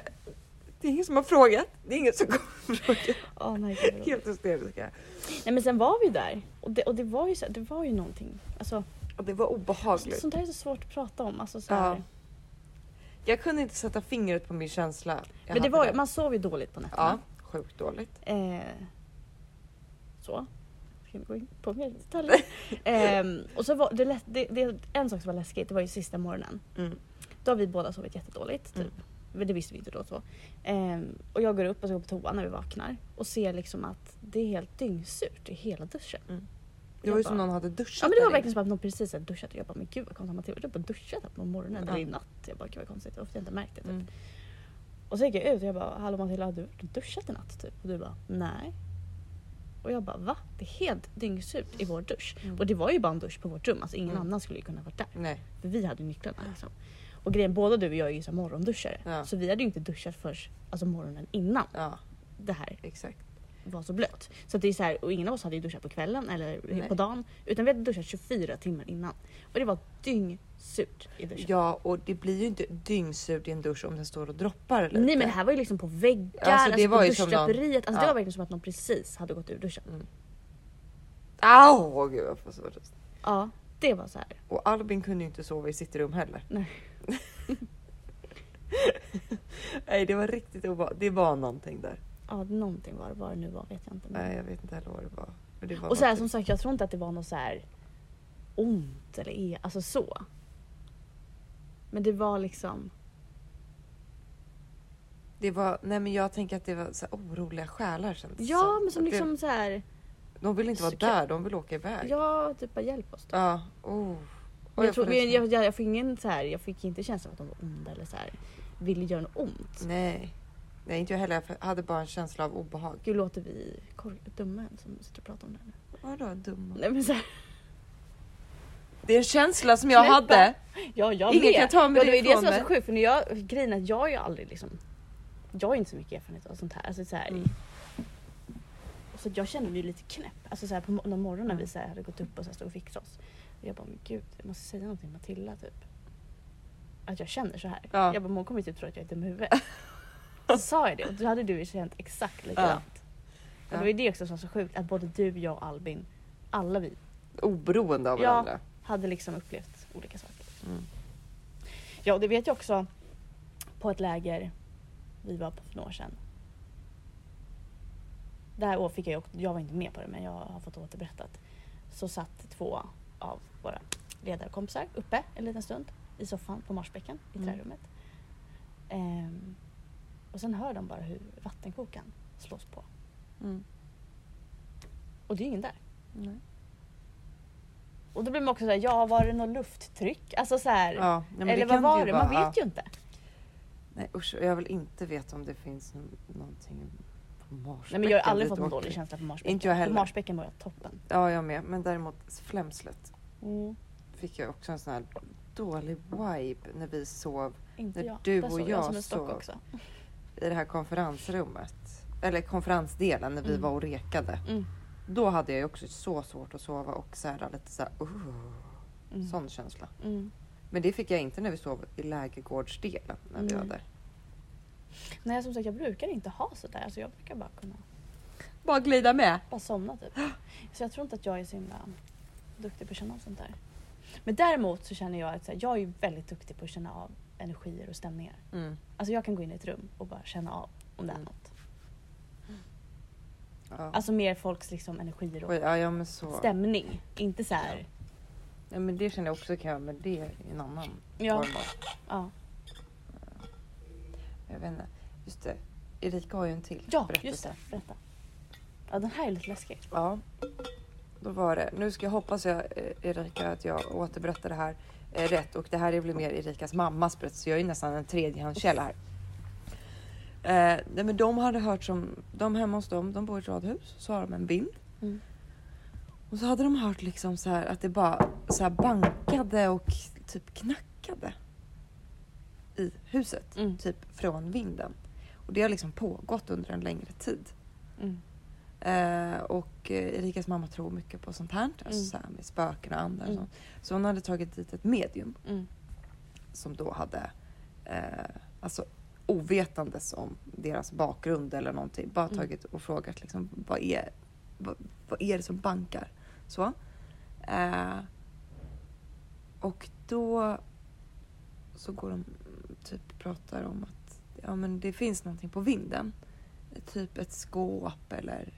det är ingen som har frågat. Det är ingen som kommer fråga. Ja, nej. Helt hysteriska. nej men sen var vi där och det, och det var ju så, det var ju någonting. Alltså, Och det var obehagligt. sånt där är så svårt att prata om. Alltså, så här. Ja. Jag kunde inte sätta fingret på min känsla. jag Men det var, där. man sov ju dåligt på nätterna. Ja, sjukt dåligt. Eh, så. Ska vi gå in på mer detaljer? Ehm, och så var det, det, det, en sak som var läskigt, det var ju sista morgonen. Mm. Då har vi båda sovit jättedåligt. Typ. Mm. Men det visste vi inte då. Så. Ehm, och jag går upp och ska gå på toa när vi vaknar och ser liksom att det är helt dyngsurt i hela duschen. Mm. Det var ju som någon hade duschat Ja men det var verkligen som att någon precis hade duschat och jag bara men gud vad konstigt du har bara duschat på morgonen eller i natt. Jag bara gud vad konstigt varför har jag inte märkt det typ. Mm. Och så gick jag ut och jag bara hallå Matilda har du duschat i natt typ? Och du bara nej. Och jag bara va? Det är helt dyngsurt i vår dusch. Mm. Och det var ju bara en dusch på vårt rum alltså ingen Mm. annan skulle ju kunna varit där. Nej. För vi hade nycklarna liksom. Och grejen både du och jag är ju så morgonduschare. Ja. Så vi hade ju inte duschat först alltså morgonen innan Ja, det här exakt. Var så blött. Så det är så här, och ingen av oss hade ju duschat på kvällen eller Nej. på dagen. Utan vi hade duschat 24 timmar innan. Och det var dyngsurt i duschen. Ja, och det blir ju inte dyngsurt i en dusch om den står och droppar lite. Nej men det här var ju liksom på väggar, Alltså, alltså, det var på någon- duschdraperiet. Alltså det ja. var verkligen som att någon precis hade gått ur duschen. Au! Gud, jag får så röst. Ja, det var så här. Och Albin kunde ju inte sova i sitt rum heller. Nej. Nej, det var riktigt obehagligt. Det var någonting där. Ja, någonting var det. Vad det nu var vet jag inte. Nej, jag vet inte heller vad det var. Men det var Och så här, som sagt, jag tror inte att det var något så här ont eller e- alltså så. Men det var liksom. Det var, nej men jag tänker att det var så här oroliga själar kändes Ja, men som Att det- liksom så här. De vill inte vara där, de vill åka iväg. Ja, typ bara hjälp oss. Typ. Ja, oh. Och jag, tror, får jag, jag, jag, fick ingen så här, jag fick inte känslan av att de var onda eller så här, ville göra något ont. Nej. Nej, inte jag heller. Jag hade bara en känsla av obehag. Gud, låter vi dumma som sitter och pratar om det här nu? Vadå dumma? Nej men så här, Det är en känsla som jag Knäppa. hade. ja, jag Ingen med. kan ta mig och det var ju det det som var så sjukt för när jag, grejen är att jag har ju aldrig liksom, jag har inte så mycket erfarenhet av sånt här. Alltså så här Mm. Så jag kände mig ju lite knäpp. Alltså så här, på någon morgon när vi så här, hade gått upp och så här, stod och fixat oss. Och jag bara, men gud, jag måste säga någonting till Matilda typ. Att jag känner så här. Ja. Jag bara, hon kommer ju typ tro att jag är dum i huvudet. Så sa jag det och då hade du känt exakt likadant. Det Ja. var ju det också som var så sjukt att både du, jag och Albin, alla vi Oberoende av Ja. varandra. hade liksom upplevt olika saker. Mm. Ja, och det vet jag också på ett läger vi var på för några år sedan. Där år fick jag, också- jag var inte med på det men jag har fått återberättat. Så satt två av våra ledarkompisar uppe en liten stund i soffan på Marsbäcken i Mm. trärummet. Ehm, och sen hör de bara hur vattenkokaren slås på. Mm. Och det är ingen där. Nej. Och då blir man också såhär, ja var det något lufttryck? Alltså så här, Ja, nej, eller vad var det? Man vet ja. ju inte. Nej usch, jag vill inte veta om det finns någonting på Marsbäcken. Nej men jag har aldrig fått en dålig känsla på Marsbäcken. Inte jag heller. På Marsbäcken var jag toppen. Ja, jag med. Men däremot Flämslet Mm. fick jag också en sån här dålig vibe när vi sov Inte När jag. du Där och jag jag som en stock sov. också. I det här konferensrummet. Eller konferensdelen när vi Mm. var och rekade. Mm. Då hade jag också så svårt att sova och så här, lite så här, uh, Mm. sån känsla. Mm. Men det fick jag inte när vi sov i lägergårdsdelen när vi var där. Nej som sagt jag brukar inte ha sådär. Alltså, jag brukar bara kunna Bara glida med. bara somna typ. Så jag tror inte att jag är så himla duktig på att känna av sånt där. Men däremot så känner jag att jag är väldigt duktig på att känna av energier och stämningar. Mm. Alltså jag kan gå in i ett rum och bara känna av om det är Mm. något. Ja. Alltså mer folks liksom energier och ja, ja stämning. Inte så här. Ja, men det känner jag också kan jag men det är en annan Ja. form av. Ja, Jag vet inte. Just det. Erika har ju en till ja berättelse. just det. Berätta. Ja den här är lite läskig. Ja. Då var det. Nu ska jag hoppas jag eh, Erika att jag återberättar det här rätt och det här är väl mer Erikas mammas berättelse. Jag är nästan en tredjehandskälla här. Eh, nej, men de hade hört som de hemma hos dem. De bor i ett radhus. Så har de en vind. Mm. Och så hade de hört liksom så här att det bara så här bankade och typ knackade i huset. Mm. Typ från vinden. Och det har liksom pågått under en längre tid. Mm. Eh, och eh, Erikas mamma tror mycket på sånt här. Alltså Mm. så här med spöken och andar och Mm. sånt. Så hon hade tagit dit ett medium Mm. som då hade eh, alltså ovetandes om deras bakgrund eller någonting. Bara Mm. tagit och frågat liksom vad är, vad, vad är det som bankar? Så. Eh, och då så går de typ pratar om att ja, men det finns någonting på vinden. Typ ett skåp eller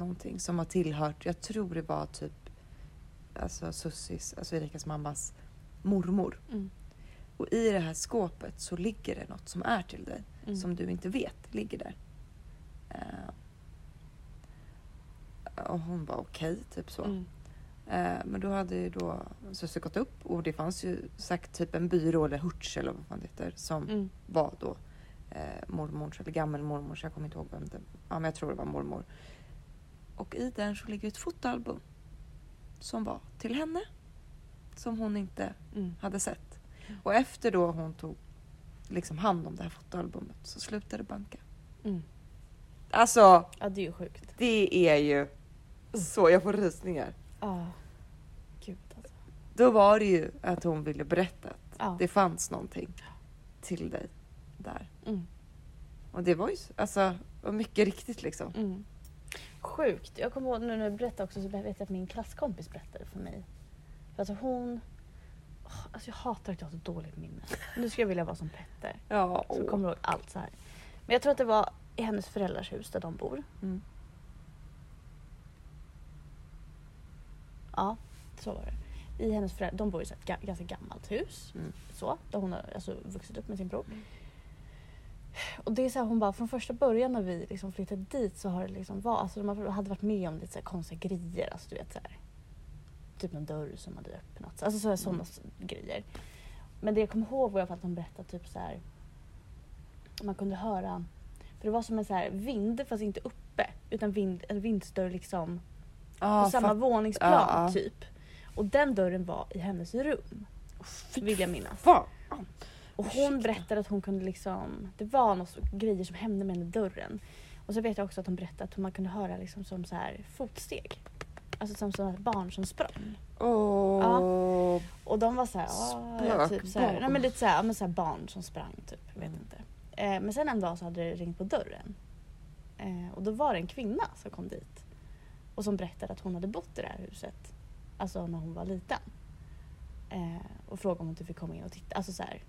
någonting som har tillhört, jag tror det var typ alltså Sussis, alltså Erikas mammas mormor. Mm. Och i det här skåpet så ligger det något som är till dig. Mm. Som du inte vet ligger där. Eh, och hon var okej, typ så. Mm. Eh, men då hade ju då syster gått upp och det fanns ju sagt typ en byrå eller hurts eller vad fan det heter som Mm. var då eh, mormors eller gammelmormors, jag kommer inte ihåg vem det Ja men jag tror det var mormor. Och i den så ligger ett fotoalbum. Som var till henne. Som hon inte Mm. hade sett. Och efter då hon tog liksom hand om det här fotoalbumet så slutade det banka. Mm. Alltså Ja det är ju sjukt. det är ju så, jag får rysningar. Ja. Gud alltså. Då var det ju att hon ville berätta att Ja. det fanns någonting till dig där. Mm. Och det var ju alltså, och mycket riktigt liksom. Mm. Sjukt. Jag kommer ihåg nu när du berättade också så vet jag att min klasskompis berättade för mig. För alltså hon... Alltså jag hatar att jag har så dåligt minne. Nu skulle jag vilja vara som Petter. Ja, Så kommer ihåg allt så här. Men jag tror att det var i hennes föräldrars hus där de bor. Mm. Ja, så var det. I hennes föräldrar, de bor i ett ga- ganska gammalt hus. Mm. Så, där hon har alltså, vuxit upp med sin bror. Och det är så här, hon bara från första början när vi liksom flyttade dit så har det liksom var, alltså de hade varit med om lite så här konstiga grejer. Alltså du vet så här, Typ någon dörr som hade öppnats. Alltså sådana s- grejer. Men det jag kommer ihåg var att de berättade typ så här. Man kunde höra, för det var som en så här vind fast inte uppe. Utan vind, en vindsdörr liksom Ja, på samma fatt- våningsplan Ja, ja. typ. Och den dörren var i hennes rum. Vill jag minnas. Fan. Och hon berättade att hon kunde liksom, det var något grejer som hände med den dörren. Och så vet jag också att hon berättade att man kunde höra liksom som så här fotsteg. Alltså som sådana barn som sprang. Åh. Och de var så här, "Ah", ja, typ så här, nej men lite så här, ja, men så här barn som sprang typ. Jag vet Mm. inte. Eh, men sen en dag så hade det ringt på dörren. Eh, och då var det en kvinna som kom dit. Och som berättade att hon hade bott i det här huset. Alltså när hon var liten. Eh, och frågade om hon inte fick komma in och titta. Alltså så här.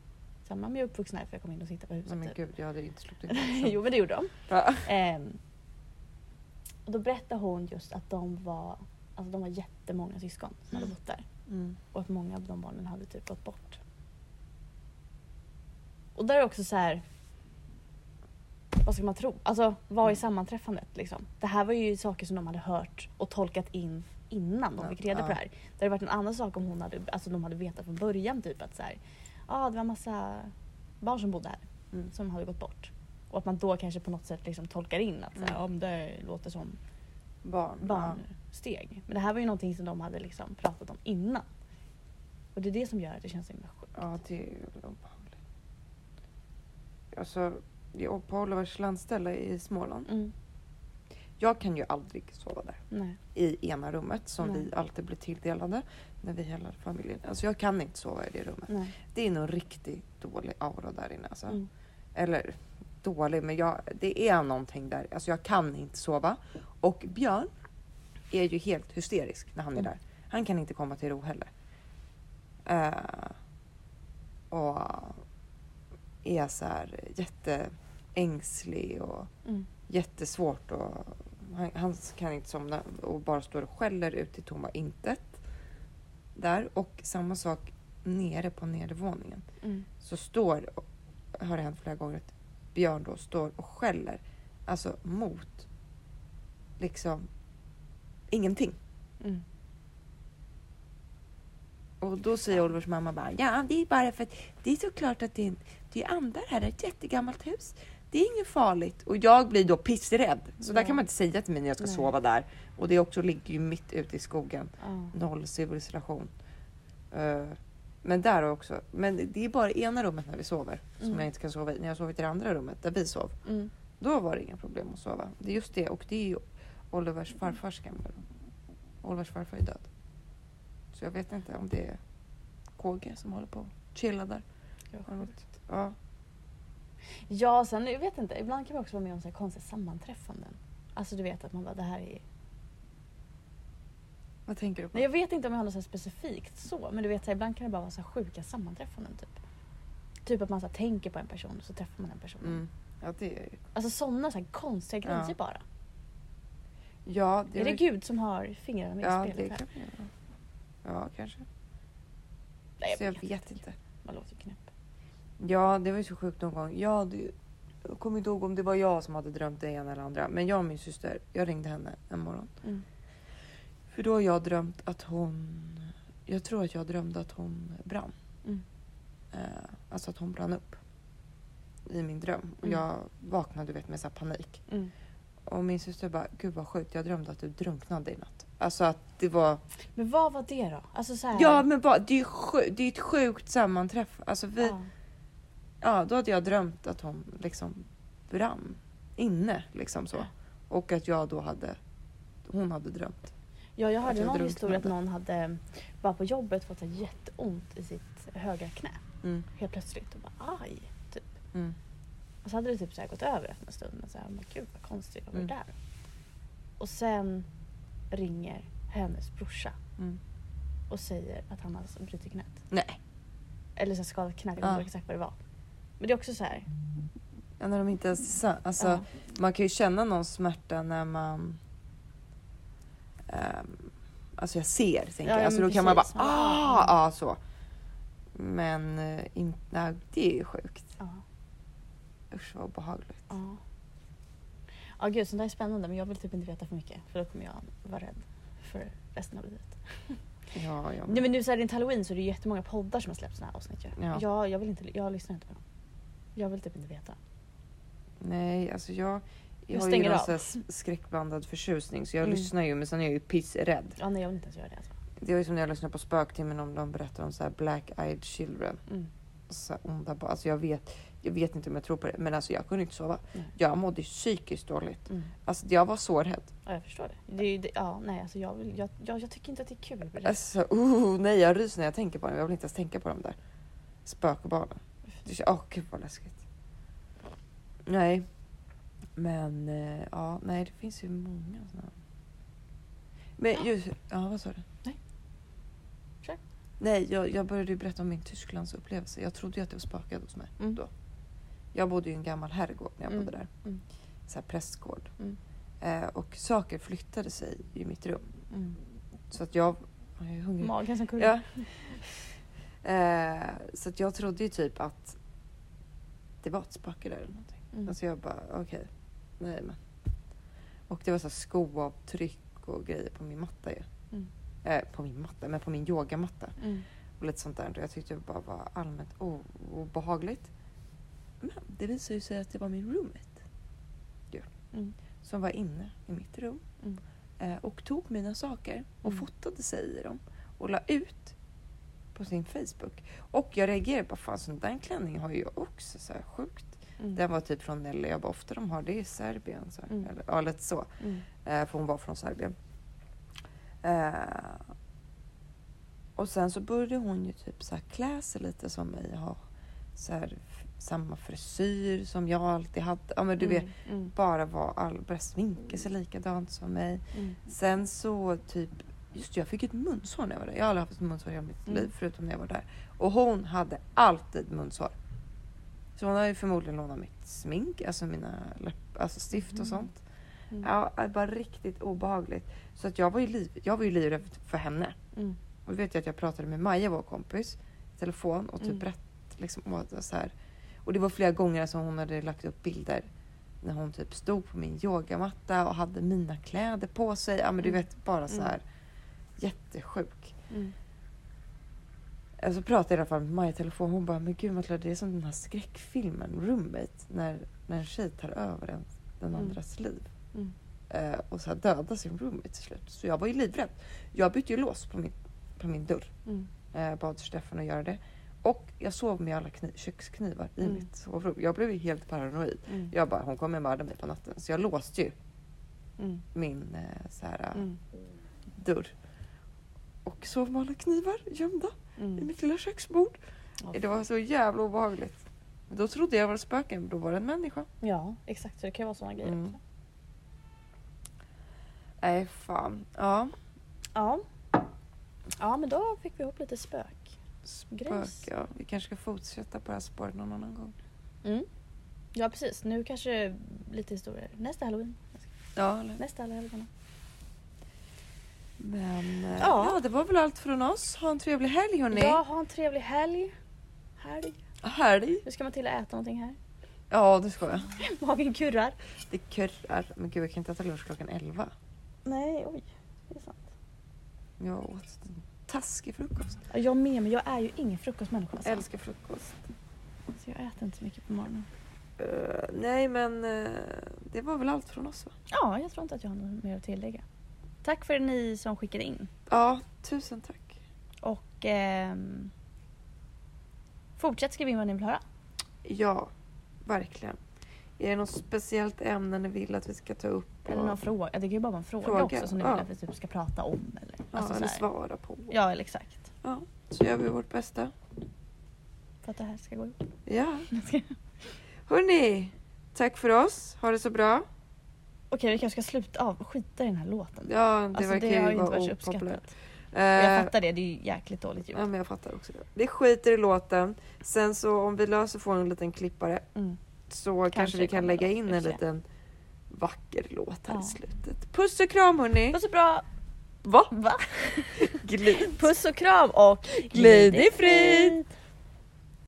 Så här, "Mamma, jag är uppvuxen här för jag kom in och titta på huset. Nej men typ. gud, jag hade inte sluppit. jo men det gjorde de. Ja. Ehm, och då berättade hon just att de var, alltså de var jättemånga syskon som hade bott där. Mm. Och att många av de barnen hade typ gått bort. Och där är också så här. Vad ska man tro? Alltså vad är sammanträffandet liksom? Det här var ju saker som de hade hört och tolkat in innan de fick reda på ja. det här. Det hade varit en annan sak om hon hade, alltså de hade vetat från början typ att så här, ah, det var massa barn som bodde här Mm. som hade gått bort. Och att man då kanske på något sätt liksom tolkar in att Mm. om det låter som Barn. barnsteg. Men det här var ju någonting som de hade liksom pratat om innan. Och det är det som gör att det känns så himla sjukt. Ja, det är obehagligt. Alltså, är på Olivers landställe i Småland. Mm. Jag kan ju aldrig sova där. Nej. I ena rummet som Nej. vi alltid blir tilldelade när vi hela familjen. Alltså jag kan inte sova i det rummet. Nej. Det är nog riktigt dålig aura där inne alltså. Mm. Eller dålig, men jag, det är någonting där. Alltså jag kan inte sova. Och Björn är ju helt hysterisk när han är Mm. där. Han kan inte komma till ro heller. Eh, och är så här jätteängslig och Mm. jättesvårt att Han, han kan inte somna och bara står och skäller ut i tomma intet. Där. Och samma sak nere på nedervåningen. Mm. Så står, har det hänt flera gånger, att Björn då står och skäller. Alltså mot liksom ingenting. Mm. Och då säger Olivers mamma bara, ja det är bara för att det är såklart att det är, det är andar här, det är ett jättegammalt hus. Det är inget farligt. Och jag blir då pissrädd. Så där kan man inte säga till mig när jag ska Nej. sova där. Och det också ligger ju mitt ute i skogen. Noll civilisation. Eh, men där också. Men det är bara ena rummet när vi sover som Mm. jag inte kan sova i. När jag sovit i det andra rummet där vi sov. Mm. Då var det inga problem att sova. Det är just det. Och det är ju Olivers farfars gamla rum. Olivers farfar är död. Så jag vet inte om det är KG som håller på att chilla där. Ja. Ja, sen jag vet inte. Ibland kan man också vara med om så här konstiga sammanträffanden. Alltså du vet att man bara, det här är... Vad tänker du på? Nej, jag vet inte om jag har något så här specifikt så. Men du vet, så här, ibland kan det bara vara så här sjuka sammanträffanden typ. Typ att man så här, tänker på en person och så träffar man den personen. Mm. Ja, det är Alltså sådana så här konstiga grejer Ja. bara. Ja, är det väl- Gud som har fingrarna med Ja, i det spelet här? kan. Ja, kanske. Nej, Så jag vet inte. Man låter ju knäpp. Ja, det var ju så sjukt någon gång. Ja, det, jag kommer inte ihåg om det var jag som hade drömt det ena eller andra. Men jag och min syster, jag ringde henne en morgon. Mm. För då har jag drömt att hon... Jag tror att jag drömde att hon brann. Mm. Eh, alltså att hon brann upp. I min dröm. Och Mm. jag vaknade du vet, med så panik. Mm. Och min syster bara, gud vad sjukt, jag drömde att du drunknade i natt. Alltså att det var... Men vad var det då? Alltså så här, Ja men bara, det är ju det är ett sjukt sammanträff. Alltså vi, ja. Ja. då hade jag drömt att hon liksom brann inne liksom så. Och att jag då hade, hon hade drömt. Ja, jag hörde jag någon drunknade. historia att någon hade bara på jobbet fått jätteont i sitt högra knä. Mm, Helt plötsligt. Och bara aj. Typ. mm, Och så hade det typ så här gått över efter en stund. Och så här, men gud vad konstigt, vad var det Mm. där? Och sen ringer hennes brorsa mm. och säger att han har brutit knät. Nej, Eller så skadat knät, jag Ja. kommer inte ihåg exakt vad det var. Men det är också så här. ja, när de inte ens är Alltså ja. man kan ju känna någon smärta när man ehm, Alltså jag ser, tänker Ja, jag. ja, Alltså men då kan man bara, precis. Ah, ah. så. Men eh, in, nej, det är ju sjukt. Ja. Usch vad obehagligt. Ja. Ja gud, sånt där är spännande men jag vill typ inte veta för mycket för då kommer jag vara rädd för resten av livet. Ja, ja. Nej men nu så är det inte halloween så det är jättemånga poddar som har släppt såna här avsnitt ju. Ja. Jag, jag vill inte, jag lyssnar inte på dem. Jag vill typ inte veta. Nej, alltså jag, jag, Jag har ju någon här skräckblandad förtjusning så jag Mm. lyssnar ju men sen är jag ju pissrädd. Ja nej jag vill inte ens göra det alltså. Det var ju som när jag lyssnade på Spöktimmen om de berättar om så här black eyed children. Mm. Så här onda barn. Alltså jag vet, jag vet inte om jag tror på det men alltså jag kunde inte sova. Nej. Jag mådde psykiskt dåligt. Mm. Alltså jag var så rädd. Ja jag förstår det. det, är det ja nej alltså jag, vill, jag, jag, jag tycker inte att det är kul. Alltså, uh, nej jag ryser när jag tänker på det. Jag vill inte ens tänka på de där spökbarnen. Det känns, åh gud vad läskigt. Nej. Men eh, ja, nej det finns ju många sådana. Men just, ja vad sa du? Nej. Kör. Nej, jag, jag började ju berätta om min Tysklands upplevelse. Jag trodde ju att det var spökade hos mig Mm. då. Jag bodde ju i en gammal herrgård när jag Mm. bodde där. Mm. Så här prästgård. Mm. Eh, och saker flyttade sig i mitt rum. Mm. Så att jag, jag är hungrig. Magen som kurrar. Ja. Eh, så att jag trodde ju typ att det var ett spöke där eller någonting. Mm. Alltså jag bara, okej. Nej men. Och det var så skoavtryck och grejer på min matta ju. Mm. Eh, på min matta, men på min yogamatta. Mm. Och lite sånt där. Jag tyckte det bara var allmänt obehagligt. Men det visade ju sig att det var min roommate. Ju, Mm. som var inne i mitt rum. Mm. Eh, och tog mina saker och Mm. fotade sig i dem. Och la ut på sin Facebook. Och jag reagerade på fan sån där klänning har ju jag också så här sjukt. Mm. Den var typ från Nelly. Jag bara ofta de har det i Serbien. Så här. Mm. Eller, ja lite så. Mm. Eh, för hon var från Serbien. Eh, och sen så började hon ju typ så här klä sig lite som mig. Ha så här, samma frisyr som jag alltid hade. Ja men du vet, Mm. bara var all, började sminka sig likadant som mig. Mm. Sen så typ, just det, jag fick ett munsår när jag var där. Jag har aldrig haft ett munsår i hela mitt Mm. liv förutom när jag var där. Och hon hade alltid munsår. Så hon har ju förmodligen lånat mitt smink, alltså mina läpp, alltså stift och Mhm. sånt. Mm. Ja, det var riktigt obehagligt. Så att jag var ju, liv, jag var ju livrädd för henne. Mm. Och vet jag att jag pratade med Maja, vår kompis, i telefon och typ Mm. berättade liksom, och så här. Och det var flera gånger som hon hade lagt upp bilder när hon typ stod på min yogamatta och hade mina kläder på sig. Ja men du Mm. vet bara så Mm. här jättesjuk. Mm. Och så pratade i alla fall med Maja i telefon. Hon bara, men gud Matilda det är som den här skräckfilmen Roommate. När, när en tjej tar över en, den Mm. andras liv. Mm. Eh, och så här dödar sin roommate till slut. Så jag var ju livrädd. Jag bytte ju lås på min, på min dörr. Mm. Eh, bad Stefan att göra det. Och jag sov med alla kniv, köksknivar i Mm. mitt sovrum. Jag blev ju helt paranoid. Mm. Jag bara, hon kommer mörda mig på natten. Så jag låste ju Mm. min eh, så här, Mm. dörr. Och sov med alla knivar gömda i Mm. mitt lilla köksbord. Ja. Det var så jävla obehagligt. Då trodde jag var ett spöke, men då var det en människa. Ja, exakt. Så det kan ju vara sådana grejer Mm. också. Nej, fan. Ja, Ja. Ja, men då fick vi ihop lite spök. Spöke. Ja. Vi kanske ska fortsätta på det här spåret någon annan gång. Mm. Ja, precis. Nu kanske lite historier. Nästa halloween. Ja, eller? Nästa helgona. Men eh, Ja. ja. det var väl allt från oss. Ha en trevlig helg hörni. Ja, ha en trevlig helg. Helg. Helg. Nu ska man till att äta någonting här. Ja, det ska jag. Magen kurrar. Det kurrar. Men gud, jag kan inte äta lunch klockan 11. Nej, oj. Det är sant. Jag åt en taskig frukost. Ja, Jag med, men jag är ju ingen frukostmänniska. Jag älskar frukost. Så jag äter inte så mycket på morgonen. Eh, nej, men eh, det var väl allt från oss va? Ja, jag tror inte att jag har något mer att tillägga. Tack för ni som skickade in. Ja, tusen tack. Och ehm, fortsätt skriva in vad ni vill höra. Ja, verkligen. Är det något speciellt ämne ni vill att vi ska ta upp? Eller någon fråga. Det kan ju bara vara en fråga, Fråga, också som ni ja. vill att vi typ ska prata om. Eller, Ja, alltså eller svara på. Ja, eller exakt. Ja, så gör vi vårt bästa. För att det här ska gå ihop. Ja. Hörni, tack för oss. Ha det så bra. Okej, vi kanske ska sluta av skita i den här låten. Ja, det alltså, verkar det har ju inte varit så uppskattat. Eh, Jag fattar det, det är ju jäkligt dåligt ljud. Ja, men jag fattar också det. Det skiter i låten. Sen så om vi löser få en liten klippare Mm. så kanske, vi kan lägga in vi får en liten vacker låt här Ja. i slutet. Puss och kram hörni! Puss och bra! Va? Va? Glid! Puss och kram och Glid i frid!